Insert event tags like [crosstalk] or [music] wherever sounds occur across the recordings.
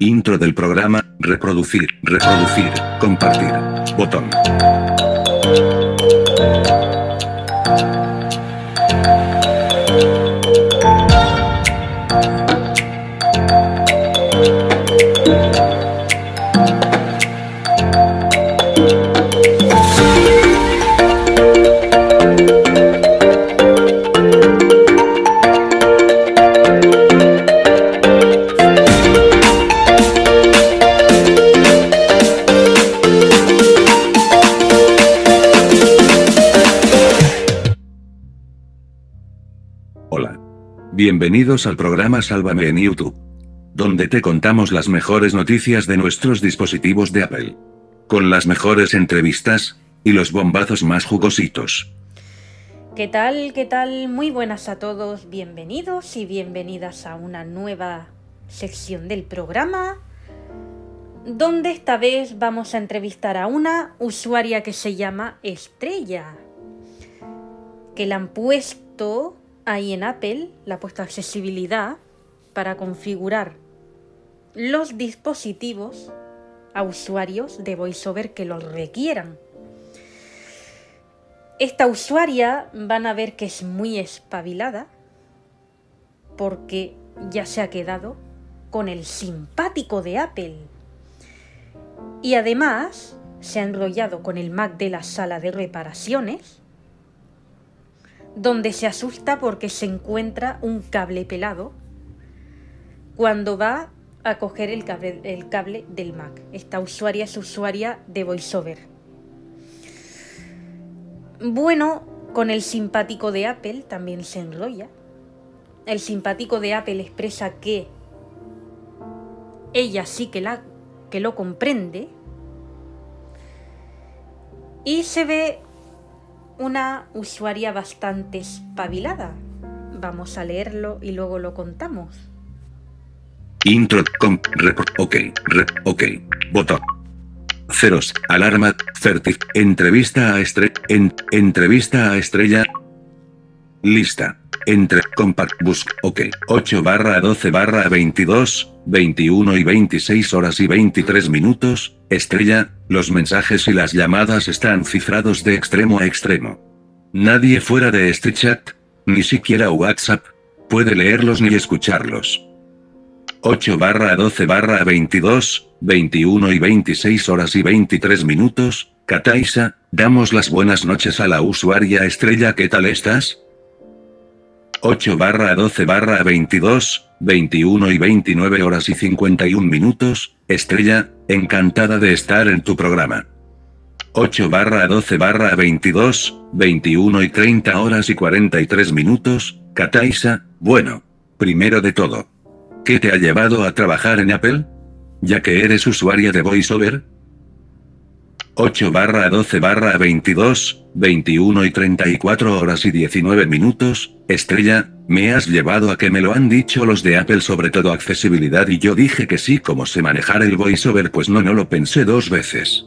Intro del programa, reproducir, reproducir, compartir. Botón. Bienvenidos al programa Sálvame en YouTube. Donde te contamos las mejores noticias de nuestros dispositivos de Apple. Con las mejores entrevistas, y los bombazos más jugositos. ¿Qué tal? ¿Qué tal? Muy buenas a todos, bienvenidos y bienvenidas a una nueva sección del programa, donde esta vez vamos a entrevistar a una usuaria que se llama Estrella, que la han puesto ahí en Apple, la ha puesto accesibilidad para configurar los dispositivos a usuarios de VoiceOver que los requieran. Esta usuaria van a ver que es muy espabilada porque ya se ha quedado con el simpático de Apple. Y además se ha enrollado con el Mac de la sala de reparaciones, donde se asusta porque se encuentra un cable pelado cuando va a coger el cable, el cable del Mac. Esta usuaria es usuaria de VoiceOver. Bueno, con el simpático de Apple también se enrolla. El simpático de Apple expresa que ella sí que, la, que lo comprende. Y se ve una usuaria bastante espabilada. Vamos a leerlo y luego lo contamos. Intro, com, report, ok, rep, ok, botón. Ceros, alarma, certif, entrevista a estrella, en, entrevista a estrella. Lista. Entre, compact, busc, ok, 8 barra 12 barra 22, 21 y 26 horas y 23 minutos, estrella, los mensajes y las llamadas están cifrados de extremo a extremo. Nadie fuera de este chat, ni siquiera WhatsApp, puede leerlos ni escucharlos. 8 barra 12 barra 22, 21 y 26 horas y 23 minutos, Kataisa, damos las buenas noches a la usuaria estrella, ¿qué tal estás? 8 barra 12 barra 22, 21 y 29 horas y 51 minutos, estrella, encantada de estar en tu programa. 8 barra 12 barra 22, 21 y 30 horas y 43 minutos, Kataisa, bueno, primero de todo. ¿Qué te ha llevado a trabajar en Apple? Ya que eres usuaria de VoiceOver. 8 barra 12 barra 22, 21 y 34 horas y 19 minutos, estrella, me has llevado a que me lo han dicho los de Apple sobre todo accesibilidad y yo dije que sí como se manejara el VoiceOver pues no no lo pensé dos veces.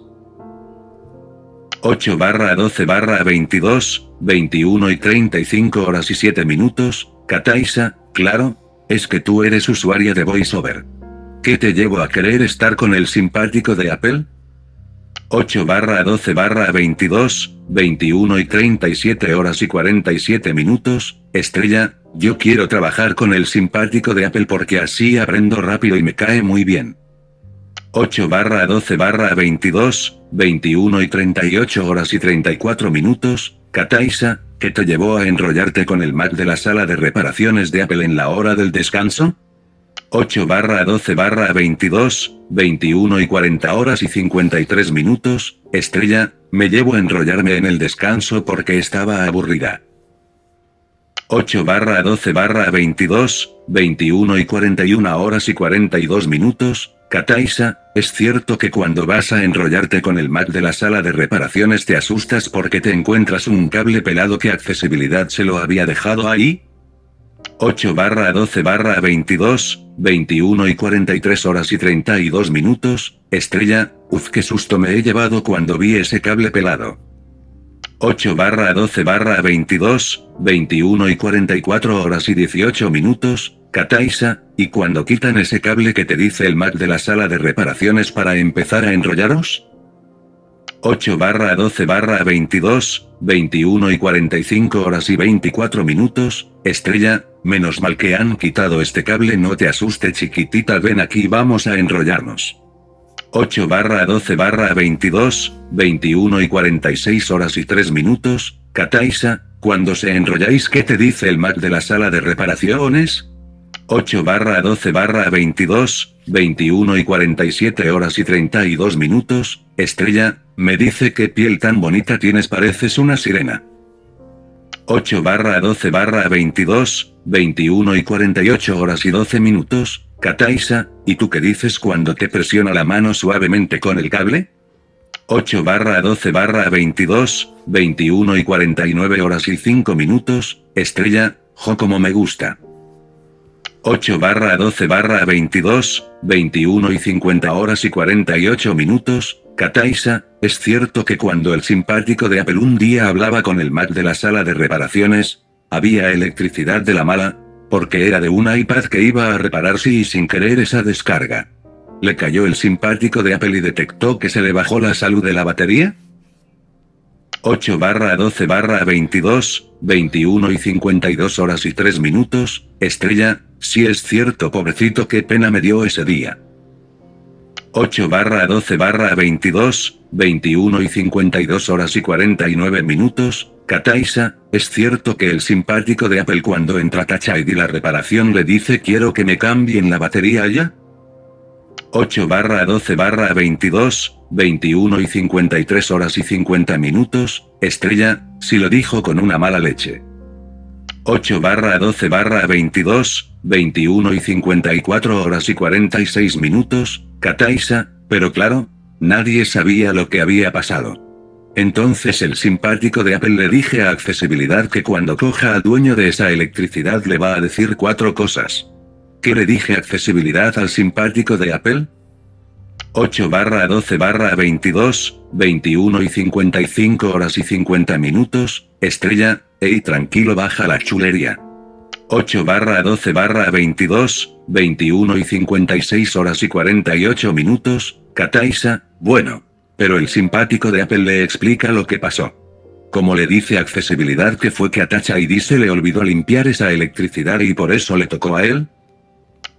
8 barra 12 barra 22, 21 y 35 horas y 7 minutos, Kataisa, claro, es que tú eres usuaria de VoiceOver. ¿Qué te llevo a querer estar con el simpático de Apple? 8 barra 12 barra 22, 21 y 37 horas y 47 minutos, estrella, yo quiero trabajar con el simpático de Apple porque así aprendo rápido y me cae muy bien. 8 barra 12 barra 22, 21 y 38 horas y 34 minutos, Kataisa, ¿qué te llevó a enrollarte con el Mac de la sala de reparaciones de Apple en la hora del descanso? 8 barra 12 barra 22, 21 y 40 horas y 53 minutos, estrella, me llevo a enrollarme en el descanso porque estaba aburrida. 8 barra 12 barra 22, 21 y 41 horas y 42 minutos, Kataisa, es cierto que cuando vas a enrollarte con el Mac de la sala de reparaciones te asustas porque te encuentras un cable pelado que accesibilidad se lo había dejado ahí? 8 barra 12 barra 22, 21 y 43 horas y 32 minutos, estrella, uf qué susto me he llevado cuando vi ese cable pelado. 8 barra 12 barra 22, 21 y 44 horas y 18 minutos, Kataisa, ¿y cuando quitan ese cable que te dice el Mac de la sala de reparaciones para empezar a enrollaros? 8 barra 12 barra 22, 21 y 45 horas y 24 minutos, estrella, menos mal que han quitado este cable no te asuste chiquitita ven aquí vamos a enrollarnos. 8 barra 12 barra 22, 21 y 46 horas y 3 minutos, Kataisa, cuando se enrolláis ¿qué te dice el Mac de la sala de reparaciones? 8 barra 12 barra 22, 21 y 47 horas y 32 minutos, estrella, me dice qué piel tan bonita tienes pareces una sirena. 8 barra 12 barra 22, 21 y 48 horas y 12 minutos, Kataisa, ¿y tú qué dices cuando te presiona la mano suavemente con el cable? 8 barra 12 barra 22, 21 y 49 horas y 5 minutos, estrella, jo como me gusta. 8 barra 12 barra 22, 21 y 50 horas y 48 minutos, Kataisa, es cierto que cuando el simpático de Apple un día hablaba con el Mac de la sala de reparaciones, había electricidad de la mala, porque era de un iPad que iba a repararse y sin querer esa descarga. ¿Le cayó el simpático de Apple y detectó que se le bajó la salud de la batería? 8 barra 12 barra 22, 21 y 52 horas y 3 minutos, estrella, si es cierto pobrecito qué pena me dio ese día. 8 barra 12 barra 22, 21 y 52 horas y 49 minutos, Kataisa, es cierto que el simpático de Apple cuando entra Touch ID la reparación le dice quiero que me cambien la batería ya. 8 barra 12 barra 22, 21 y 53 horas y 50 minutos, estrella, si lo dijo con una mala leche. 8 barra 12 barra 22, 21 y 54 horas y 46 minutos, Kataisa, pero claro, nadie sabía lo que había pasado. Entonces el simpático de Apple le dije a accesibilidad que cuando coja al dueño de esa electricidad le va a decir cuatro cosas. ¿Qué le dije accesibilidad al simpático de Apple? 8 barra 12 barra 22, 21 y 55 horas y 50 minutos, estrella, ey tranquilo baja la chulería. 8 barra 12 barra 22, 21 y 56 horas y 48 minutos, Kataisa, bueno. Pero el simpático de Apple le explica lo que pasó. Como le dice accesibilidad que fue que a Touch ID se le olvidó limpiar esa electricidad y por eso le tocó a él,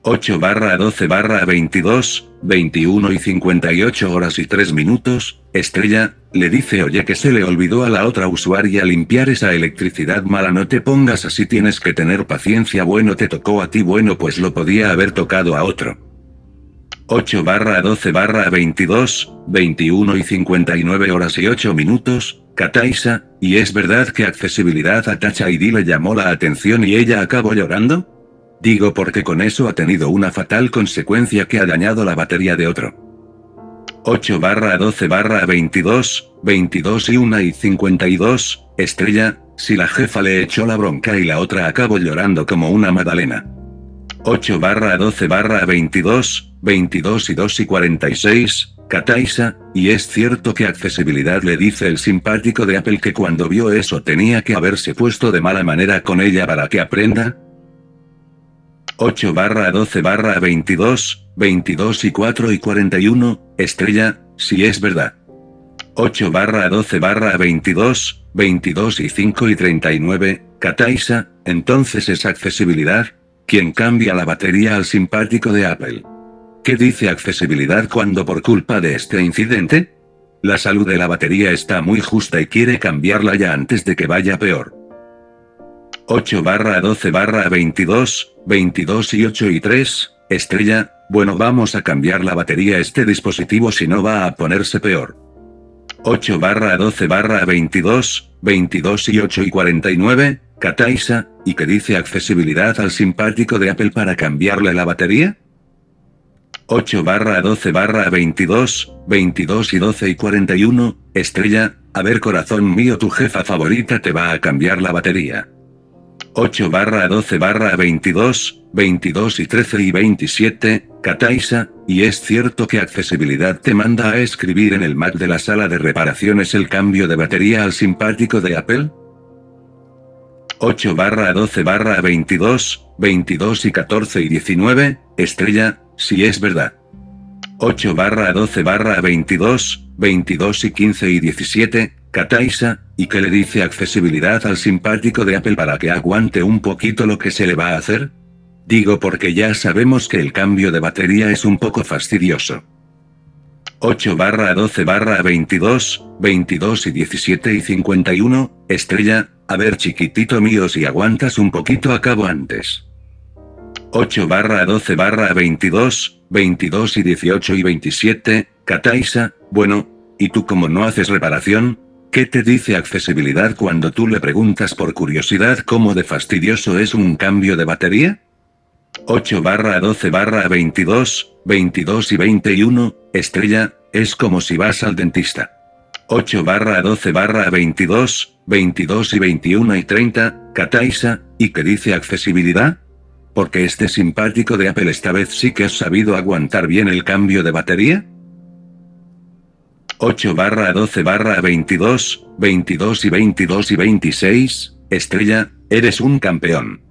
8 barra 12 barra 22, 21 y 58 horas y 3 minutos, Estrella, le dice oye que se le olvidó a la otra usuaria limpiar esa electricidad mala no te pongas así tienes que tener paciencia bueno te tocó a ti bueno pues lo podía haber tocado a otro. 8 barra 12 barra 22, 21 y 59 horas y 8 minutos, Kataisa, ¿y es verdad que accesibilidad a Touch ID le llamó la atención y ella acabó llorando? Digo porque con eso ha tenido una fatal consecuencia que ha dañado la batería de otro. 8 barra 12 barra 22, 22 y 1 y 52, estrella, si la jefa le echó la bronca y la otra acabó llorando como una magdalena. 8 barra 12 barra 22, 22 y 2 y 46, Kataisa, y es cierto que accesibilidad le dice el simpático de Apple que cuando vio eso tenía que haberse puesto de mala manera con ella para que aprenda, 8 barra 12 barra 22, 22 y 4 y 41, estrella, si es verdad. 8 barra 12 barra 22, 22 y 5 y 39, Kataisa, entonces es accesibilidad, quien cambia la batería al simpático de Apple. ¿Qué dice accesibilidad cuando por culpa de este incidente? La salud de la batería está muy justa y quiere cambiarla ya antes de que vaya peor. 8 barra 12 barra 22, 22 y 8 y 3, estrella, bueno vamos a cambiar la batería este dispositivo si no va a ponerse peor. 8 barra 12 barra 22, 22 y 8 y 49, Kataisa, ¿y qué dice accesibilidad al simpático de Apple para cambiarle la batería? 8 barra 12 barra 22, 22 y 12 y 41, estrella, a ver corazón mío tu jefa favorita te va a cambiar la batería. 8 barra 12 barra 22, 22 y 13 y 27, Kataisa, y es cierto que accesibilidad te manda a escribir en el Mac de la sala de reparaciones el cambio de batería al simpático de Apple? 8 barra 12 barra 22, 22 y 14 y 19, estrella, si es verdad. 8 barra 12 barra 22, 22 y 15 y 17, Kataisa, ¿y qué le dice accesibilidad al simpático de Apple para que aguante un poquito lo que se le va a hacer? Digo porque ya sabemos que el cambio de batería es un poco fastidioso. 8 barra 12 barra 22, 22 y 17 y 51, estrella, a ver chiquitito mío si aguantas un poquito acabo antes. 8 barra 12 barra 22, 22 y 18 y 27, Kataisa, bueno, ¿y tú como no haces reparación? ¿Qué te dice accesibilidad cuando tú le preguntas por curiosidad cómo de fastidioso es un cambio de batería? 8 barra 12 barra 22, 22 y 21, estrella, es como si vas al dentista. 8 barra 12 barra 22, 22 y 21 y 30, Kataisa, ¿y qué dice accesibilidad? Porque este simpático de Apple esta vez sí que has sabido aguantar bien el cambio de batería. 8 barra 12 barra 22, 22 y 22 y 26, estrella, eres un campeón.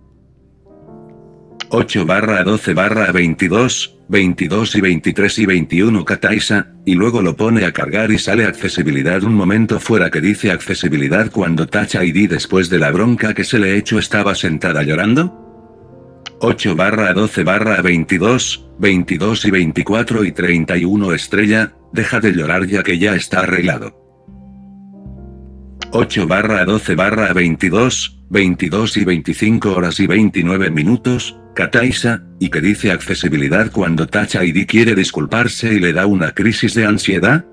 8 barra 12 barra 22, 22 y 23 y 21 Kataisa, y luego lo pone a cargar y sale accesibilidad un momento fuera que dice accesibilidad cuando Touch ID después de la bronca que se le hecho estaba sentada llorando. 8 barra 12 barra 22, 22 y 24 y 31 estrella, deja de llorar ya que ya está arreglado. 8 barra 12 barra 22, 22 y 25 horas y 29 minutos, Kataisa, y que dice accesibilidad cuando Touch ID quiere disculparse y le da una crisis de ansiedad?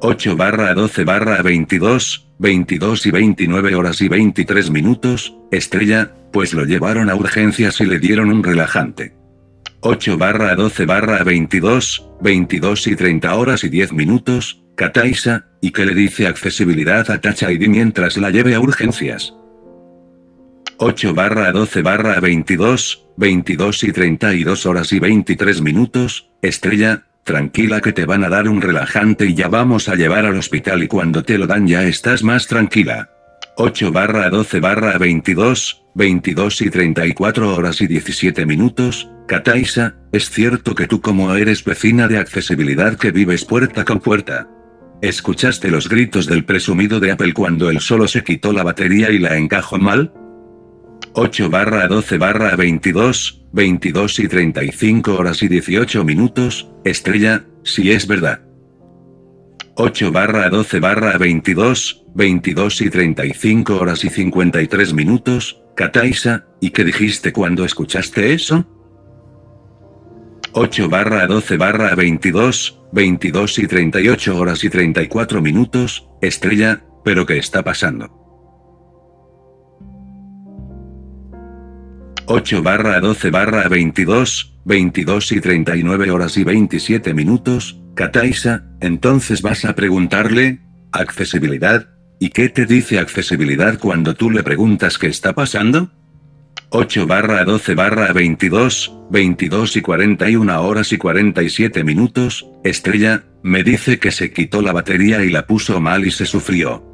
8 barra 12 barra 22, 22 y 29 horas y 23 minutos, estrella, pues lo llevaron a urgencias y le dieron un relajante. 8 barra 12 barra 22, 22 y 30 horas y 10 minutos, Kataisa, y que le dice accesibilidad a Touch ID mientras la lleve a urgencias. 8 barra 12 barra 22, 22 y 32 horas y 23 minutos, estrella, tranquila que te van a dar un relajante y ya vamos a llevar al hospital y cuando te lo dan ya estás más tranquila. 8 barra 12 barra 22, 22 y 34 horas y 17 minutos, Kataisa, es cierto que tú como eres vecina de accesibilidad que vives puerta con puerta. ¿Escuchaste los gritos del presumido de Apple cuando él solo se quitó la batería y la encajó mal? 8 barra 12 barra 22, 22 y 35 horas y 18 minutos, estrella, si es verdad. 8 barra 12 barra 22, 22 y 35 horas y 53 minutos, Kataisa, ¿y qué dijiste cuando escuchaste eso? 8 barra 12 barra 22, 22 y 38 horas y 34 minutos, estrella, pero ¿qué está pasando? 8 barra 12 barra 22, 22 y 39 horas y 27 minutos, Kataisa, entonces vas a preguntarle, accesibilidad, ¿y qué te dice accesibilidad cuando tú le preguntas qué está pasando? 8 barra 12 barra 22, 22 y 41 horas y 47 minutos, estrella, me dice que se quitó la batería y la puso mal y se sufrió.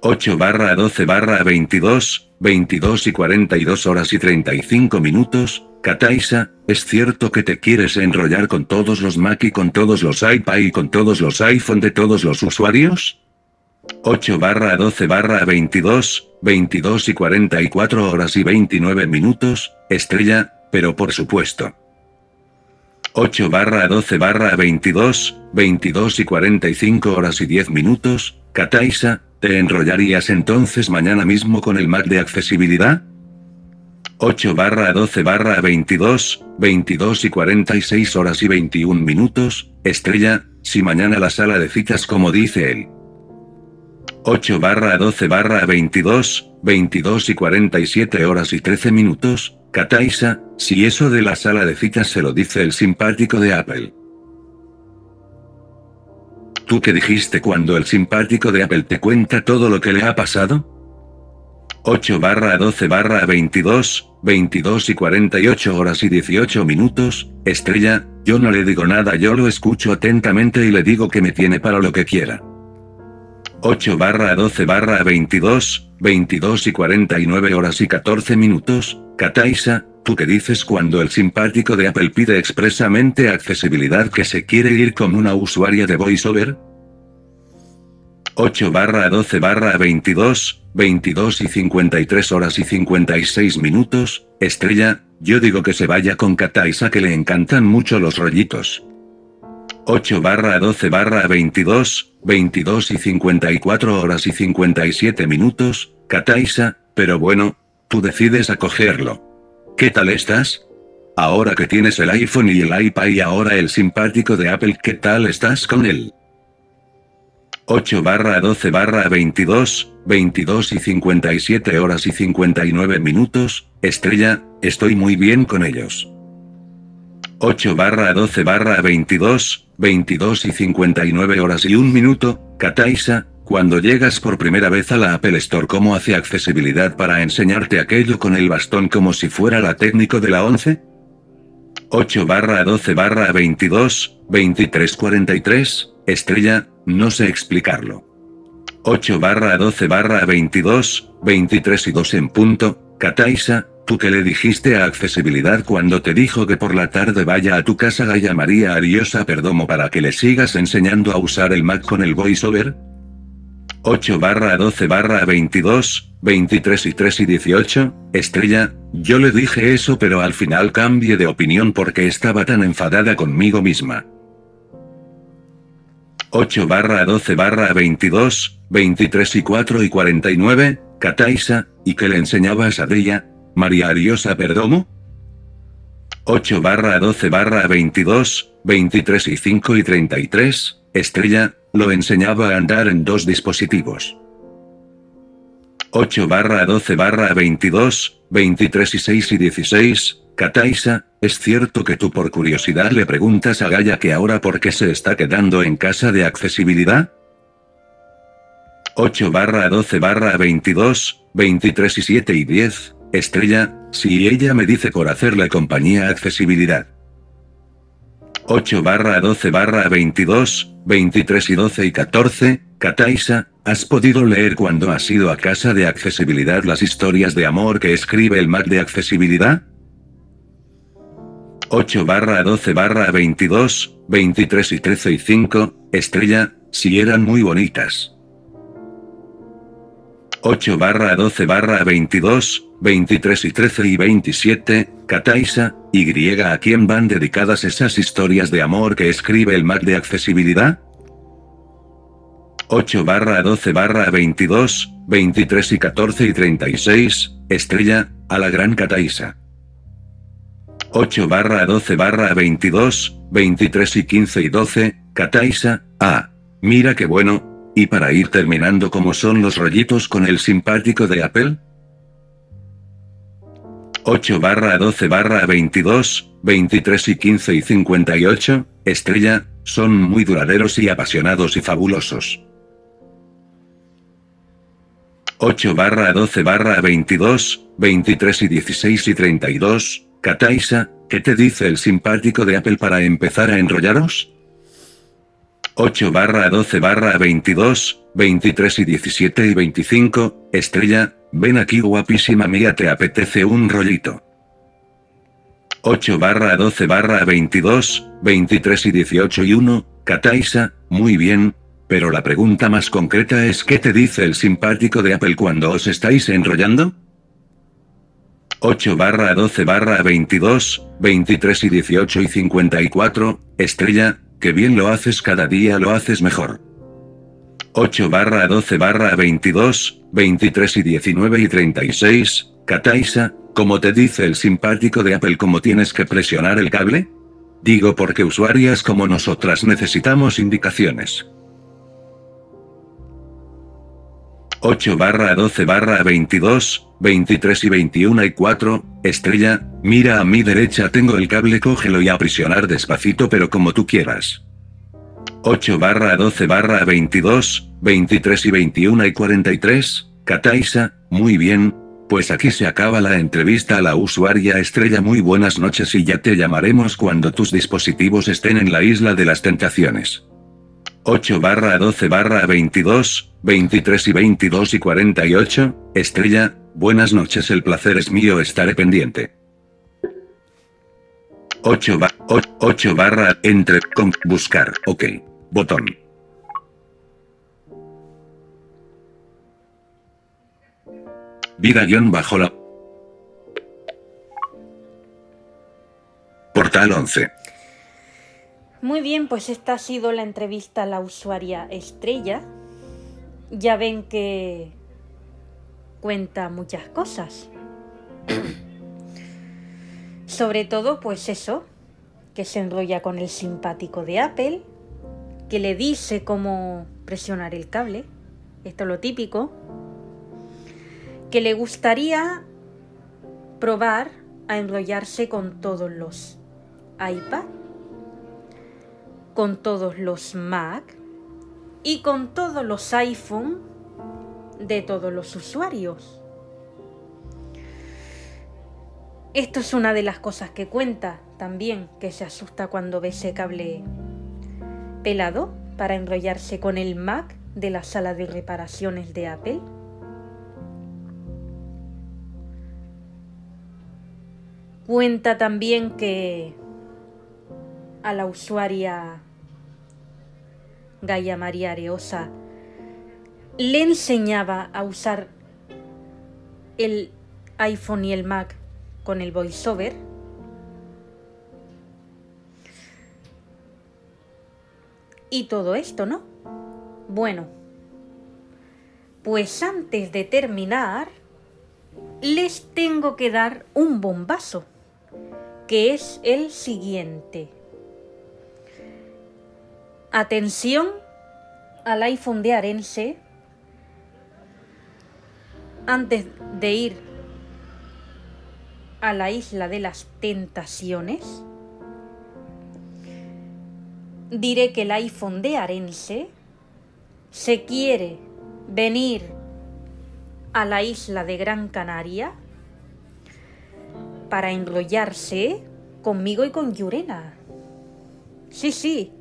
8 barra 12 barra 22, 22 y 42 horas y 35 minutos, Kataisa, ¿es cierto que te quieres enrollar con todos los Mac y con todos los iPad y con todos los iPhone de todos los usuarios? 8 barra 12 barra 22, 22 y 44 horas y 29 minutos, estrella, pero por supuesto. 8 barra 12 barra 22, 22 y 45 horas y 10 minutos, Kataisa, ¿Te enrollarías entonces mañana mismo con el Mac de accesibilidad? 8 barra 12 barra 22, 22 y 46 horas y 21 minutos, estrella, si mañana la sala de citas como dice él. 8 barra 12 barra 22, 22 y 47 horas y 13 minutos, Kataisa, si eso de la sala de citas se lo dice el simpático de Apple. ¿Tú qué dijiste cuando el simpático de Apple te cuenta todo lo que le ha pasado? 8 barra 12 barra 22, 22 y 48 horas y 18 minutos, estrella, yo no le digo nada, yo lo escucho atentamente y le digo que me tiene para lo que quiera. 8 barra 12 barra 22, 22 y 49 horas y 14 minutos, Kataisa, ¿tú qué dices cuando el simpático de Apple pide expresamente accesibilidad que se quiere ir con una usuaria de VoiceOver? 8 barra 12 barra 22, 22 y 53 horas y 56 minutos, Estrella, yo digo que se vaya con Kataisa que le encantan mucho los rollitos. 8 barra 12 barra 22, 22 y 54 horas y 57 minutos, Kataisa, pero bueno, tú decides acogerlo. ¿Qué tal estás? Ahora que tienes el iPhone y el iPad y ahora el simpático de Apple, ¿qué tal estás con él? 8 barra 12 barra 22, 22 y 57 horas y 59 minutos, Estrella, estoy muy bien con ellos. 8 barra 12 barra 22, 22 y 59 horas y 1 minuto, Kataisa, cuando llegas por primera vez a la Apple Store ¿cómo hace accesibilidad para enseñarte aquello con el bastón como si fuera la técnico de la 11? 8 barra 12 barra 22, 23 43, estrella, no sé explicarlo. 8 barra 12 barra 22, 23 y 2 en punto, Kataisa, ¿Tú qué le dijiste a accesibilidad cuando te dijo que por la tarde vaya a tu casa Gaya María Ariosa Perdomo para que le sigas enseñando a usar el Mac con el voiceover? 8 barra 12 barra 22, 23 y 3 y 18, Estrella, yo le dije eso pero al final cambié de opinión porque estaba tan enfadada conmigo misma. 8 barra 12 barra 22, 23 y 4 y 49, Kataisa, ¿y qué le enseñabas a ella? María Ariosa Perdomo? 8 barra 12 barra 22, 23 y 5 y 33, Estrella, lo enseñaba a andar en dos dispositivos. 8 barra 12 barra 22, 23 y 6 y 16, Kataisa, ¿es cierto que tú por curiosidad le preguntas a Gaia que ahora por qué se está quedando en casa de accesibilidad? 8 barra 12 barra 22, 23 y 7 y 10, Estrella, si ella me dice por hacerle compañía accesibilidad. 8 barra 12 barra 22, 23 y 12 y 14, Kataisa, ¿has podido leer cuando has ido a casa de accesibilidad las historias de amor que escribe el Mac de accesibilidad? 8 barra 12 barra 22, 23 y 13 y 5, Estrella, si eran muy bonitas. 8 barra 12 barra 22, 23 y 13 y 27, Kataisa, Y a quién van dedicadas esas historias de amor que escribe el Mac de accesibilidad? 8 barra 12 barra 22, 23 y 14 y 36, Estrella, a la gran Kataisa. 8 barra 12 barra 22, 23 y 15 y 12, Kataisa, ah, mira qué bueno, y para ir terminando como son los rollitos con el simpático de Apple? 8 barra 12 barra 22, 23 y 15 y 58, Estrella, son muy duraderos y apasionados y fabulosos. 8 barra 12 barra 22, 23 y 16 y 32, Kataisa, ¿qué te dice el simpático de Apple para empezar a enrollaros? 8 barra 12 barra 22, 23 y 17 y 25, Estrella, Ven aquí guapísima mía te apetece un rollito. 8 barra 12 barra 22, 23 y 18 y 1, Kataisa, muy bien, pero la pregunta más concreta es ¿qué te dice el simpático de Apple cuando os estáis enrollando? 8 barra 12 barra 22, 23 y 18 y 54, Estrella, que bien lo haces cada día lo haces mejor. 8 barra 12 barra 22, 23 y 19 y 36, Kataisa, como te dice el simpático de Apple cómo tienes que presionar el cable? Digo porque usuarias como nosotras necesitamos indicaciones. 8 barra 12 barra 22, 23 y 21 y 4, estrella, mira a mi derecha tengo el cable cógelo y aprisionar despacito pero como tú quieras. 8 barra 12 barra 22, 23 y 21 y 43, Kataisa, muy bien, pues aquí se acaba la entrevista a la usuaria estrella. Muy buenas noches y ya te llamaremos cuando tus dispositivos estén en la isla de las tentaciones. 8 barra 12 barra 22, 23 y 22 y 48, Estrella, buenas noches, el placer es mío, estaré pendiente. 8, 8 barra entre con buscar, ok, botón. Vida guion bajo la Portal 11. Muy bien, pues esta ha sido la entrevista a la usuaria Estrella. Ya ven que cuenta muchas cosas. Sobre todo, pues eso, que se enrolla con el simpático de Apple, que le dice cómo presionar el cable, esto es lo típico, que le gustaría probar a enrollarse con todos los iPad con todos los Mac y con todos los iPhone de todos los usuarios. Esto es una de las cosas que cuenta también, que se asusta cuando ve ese cable pelado para enrollarse con el Mac de la sala de reparaciones de Apple. Cuenta también que a la usuaria Gaia María Areosa le enseñaba a usar el iPhone y el Mac con el voiceover. Y todo esto, ¿no? Bueno, pues antes de terminar, les tengo que dar un bombazo, que es el siguiente. Atención al iPhone de Arense antes de ir a la isla de las tentaciones. Diré que el iPhone de Arense se quiere venir a la isla de Gran Canaria para enrollarse conmigo y con Yurena. Sí, sí,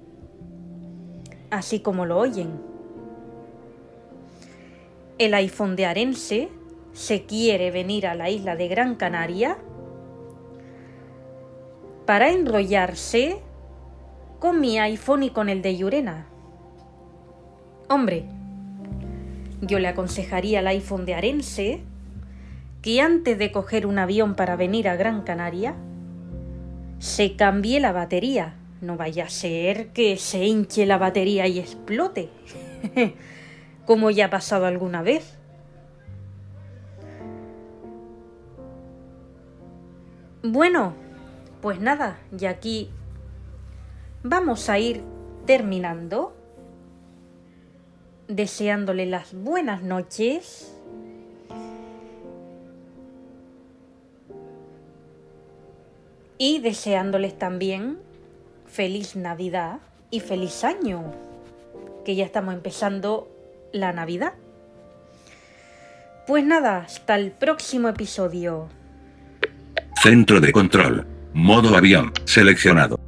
así como lo oyen. El iPhone de Arense se quiere venir a la isla de Gran Canaria para enrollarse con mi iPhone y con el de Yurena. Hombre, yo le aconsejaría al iPhone de Arense que antes de coger un avión para venir a Gran Canaria, se cambie la batería no vaya a ser que se hinche la batería y explote, [laughs] como ya ha pasado alguna vez. Bueno, pues nada, y aquí vamos a ir terminando, deseándole las buenas noches. Y deseándoles también feliz Navidad y feliz año, que ya estamos empezando la Navidad. Pues nada, hasta el próximo episodio. Centro de control. Modo avión. Seleccionado.